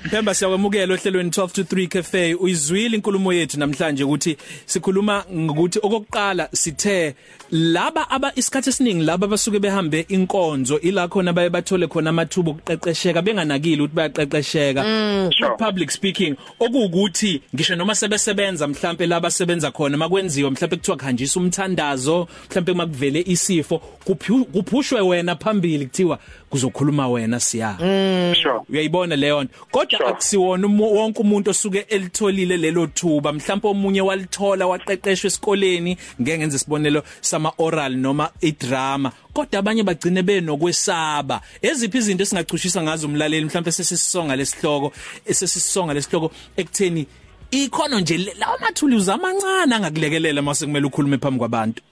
Themba siyakwamukela ohlelweni 12 to 3 cafe uyizwile inkulumo yethu. Namhlanje ukuthi sikhuluma ngokuthi okokuqala sithe laba aba isikhathi esiningi laba basuke behambe inkonzo ila khona baye bathole khona amathuba okuqeqesheka benganakile ukuthi bayaqeqesheka. Sure. public speaking okuwukuthi ngisho noma sebesebenza mhlambe laba sebenza khona makwenziwa mhlambe kuthiwa khanjisa umthandazo mhlambe makuvele isifo kuphu- kuphushwe wena phambili kuthiwa kuzokhuluma wena siya. Sure. Uyayibona leyo nto. Kodwa akusiwona wonke umuntu osuke elitholile lelo thuba. Mhlawumbe omunye walithola waqeqeshwa esikoleni ngeke ngenze isibonelo sama oral noma idrama. Kodwa abanye bagcine benokwesaba. Eziphi izinto esingachushisa ngazo umlaleli? Mhlawumbe sesisonga lesihloko esesisonga lesihloko ekutheni ikhono nje lawa mathuluzi amancane angakulekelela mase kumele ukhulume phambi kwabantu.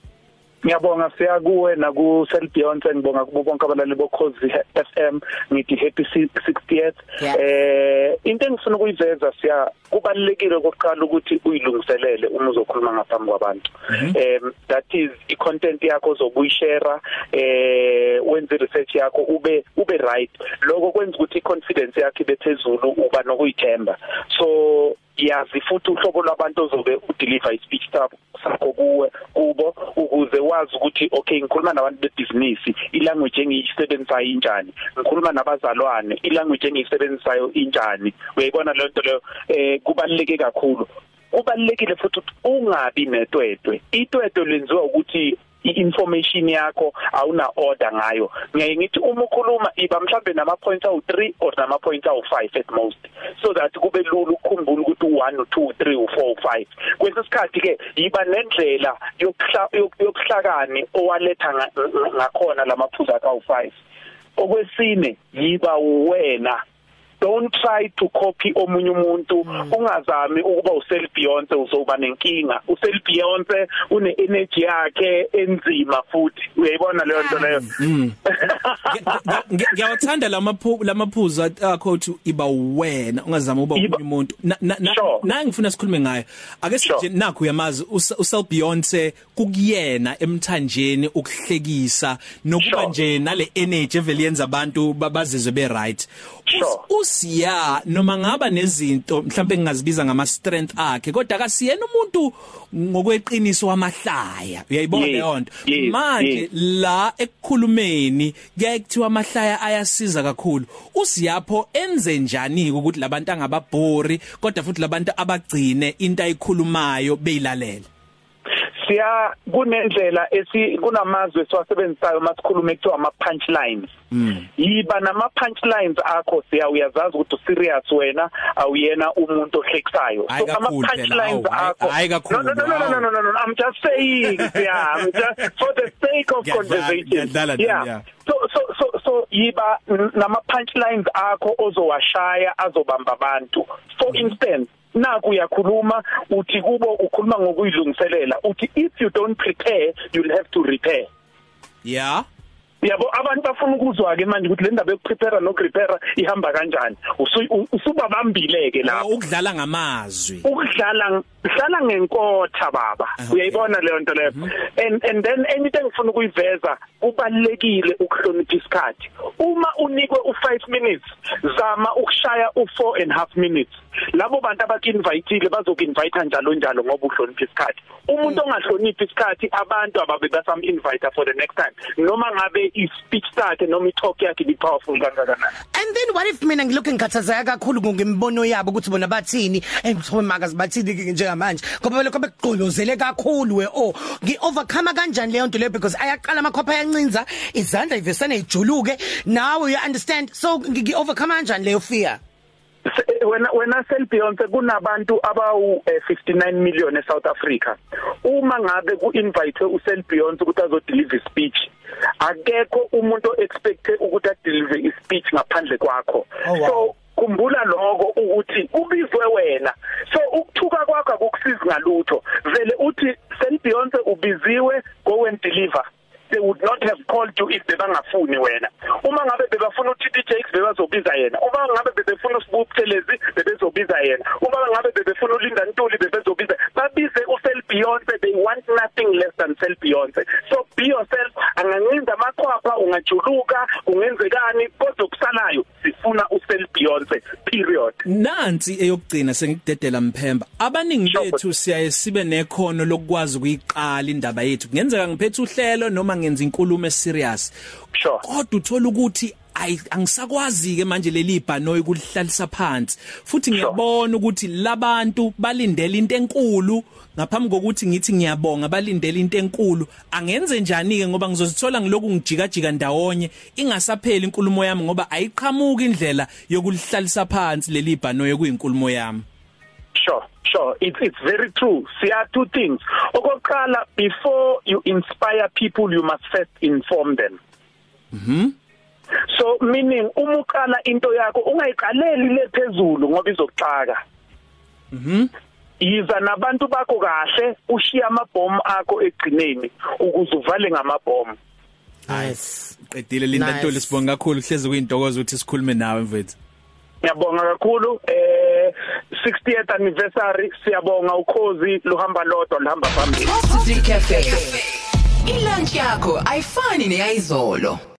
Ngiyabonga siya kuwe naku Cell Beyonce ngibonga kubo bonke abalali bokhozi FM ngithi happy 60th Yeah. eh into engifuna ukuyiveza siya kubalekile kokuqala ukuthi uyilungiselele uma uzokhuluma ngaphambi kwabantu. Um that is i content yakho ozobuyishare eh wenze research yakho ube ube right. Lokho kwenza ukuthi i confidence yakho ibe phezulu uba nokuyithemba. So yazi futhi uhlobo lwabantu ozobe udeliver ispeech sakho sakho kuwe kubo ukuze wazi ukuthi okay ngikhuluma nabantu bebusiness ilanguage engiyisebenzisayo injani? Ngikhuluma nabazalwane ilanguage engiyisebenzisayo injani? Uyayibona le nto leyo? Eh kubaluleke kakhulu. Kubalulekile futhi ungabi netwetwe. Itwetwe lenziwa ukuthi i-information yakho awuna order ngayo. Ngiyaye ngithi uma ukhuluma iba mhlambe nama points awu3 or nama points awu5 at most. So that kube lula ukukhumbula ukuthi u1 u2 u3 u4 u5 kwesikhathi ke yiba nendlela yokuhla yokuhlakani owaletha nga- nga- ngakhona lamaphuzu akawu5 okwesine yiba wena don't try to copy omunye umuntu ungazami ukuba usel Beyonce uzoba nenkinga. Usel Beyonce une energy yakhe enzima futhi. Uyayibona leyo nto leyo? Nge- nge- ngiyawathanda lamaphu lamaphuzu akho uthi iba wena ungazama uba umunye umuntu. Na- ngifuna sikhulume ngayo. Ake sije nakho uyamazi us- usel Beyonce kukuyena emthanjeni ukuhlekisa nokuba nje nale energy evele yenza abantu babazizwe be right Usiya noma ngaba nezinto mhlawumbe ngingazibiza ngama strength akhe kodwa akasiyena umuntu ngokweqiniso wamahlaya. Uyayibona Yes, leyo nto? yes, manje yes. la ekukhulumeni kuyaye kuthiwa amahlaya ayasiza kakhulu. Usiyapho enze njani ukuthi labantu angababhori kodwa futhi labantu abagcine into ayikhulumayo beyilalela? siya kunendlela esi kunamazwi esiwasebenzisayo masikhuluma ekuthiwa ama punchlines yiba nama punchlines akho siya uyazazi ukuthi serious wena awuyena umuntu ohlekisayo. So ama punchlines akho no no no no no no i'm just saying yeah i'm just for the sake of conversation. yeah. So so so so yiba nama punchlines akho ozowashaya azobamba abantu. For instance naku uyakhuluma uthi kubo ukhuluma ngokuyilungiselela uthi if you don't prepare you'll have to repair. Yeah. Yabo abantu bafuna ukuzwa ke manje ukuthi le ndaba yokuprepare nokurepair ihamba kanjani? Usu- u- usubabambile ke lapho. ukudlala ngamazwi. Ukudlala dlala ngenkotha baba. Okay. uyayibona leyo nto leyo? And and then anything engifuna ukuyiveza kubalekile ukuhlonipha isikhathi. Uma unikwe u5 minutes zama ukushaya u4 and half minutes. Labo bantu abakinvitile bazokinvite njalo njalo ngoba uhlonipha isikhathi. Umuntu ongahloniphi isikhathi abantu ababe basam invite for the next time. Noma ngabe i speech sakhe noma i talk yakhe ni powerful kangakanani? And then what if mina ngilokhu ngikhathazeka kakhulu ngemibono yabo ukuthi bona bathini? Emthobe makazi bathini ke njengamanje? Ngoba lokho bekugqolozele kakhulu we oh ngi overcome kanjani leyo nto leyo? Because ayaqala amakhopha ayancinza izandla ivesana ijuluke. Now you understand. So ngi overcome kanjani leyo fear? Se- wena wena Sel Beyonce kunabantu abawu eh, 59 million eSouth Africa. Uma ngabe ku-invite uSel Beyonce ukuthi azodeliver speech akekho umuntu expecte ukuthi adeliver ispeech ngaphandle kwakho. Oh, so khumbula lokho ukuthi ubizwe wena. So ukuthuka kwakho akukusizi ngalutho. Vele uthi Sel Beyonce ubiziwe go and deliver. They would not have called you if bebangafuni wena. Uma ngabe bebafuna uTT Jakes bebazobiza yena. Uma ngabe bebefuna uSibu Buthelezi bebezobiza yena. Uma ngabe bebefuna uLinda Ntuli bebezobiza babize uSel Beyonce. They want nothing less than sell Beyonce. So be yourself. Angancinda amaqhwapha ungajuluka ungenzekani kodwa kusalayo sifuna usell Beyonce period. Nansi eyokugcina sengidedela mphemba. Abaningi bethu siyaye sibe nekhono lokwazi ukuyiqala indaba yethu. Kungenzeka ngiphethe uhlelo noma ngenza inkulumo eserious. Sure. Kodwa uthola ukuthi ayi angisakwazi ke manje leli bhanoyi ukuhlalisa phansi futhi ngiyabona ukuthi labantu balindele into enkulu ngaphambi kokuthi ngithi ngiyabonga balindele into enkulu angenze njani ke ngoba ngizozithola ngiloku ngijika jika ndawonye ingasapheli inkulumo yami ngoba ayiqhamuki indlela yokuhlalisa phansi leli bhanoyi kuyinkulumo yami Sure, sure. It's it's very true. See are two things. Okokuqala before you inspire people you must first inform them. Mhm. So meaning uma uqala into yakho ungayiqaleli lephezulu ngoba izokuxaka. Mhm. Yiza nabantu bakho kahle ushiya amabhomu akho egcineni ukuze uvale ngamabhomu. Nice. qedile Linda Nice. Ntuli sibonga kakhulu hleze kuyintokozo ukuthi sikhulume nawe mfethu Ngiyabonga kakhulu eh 60th anniversary siyabonga ukhozi luhamba lodwa luhamba phambili. City Cafe. Ilunch yakho ayifani neyizolo.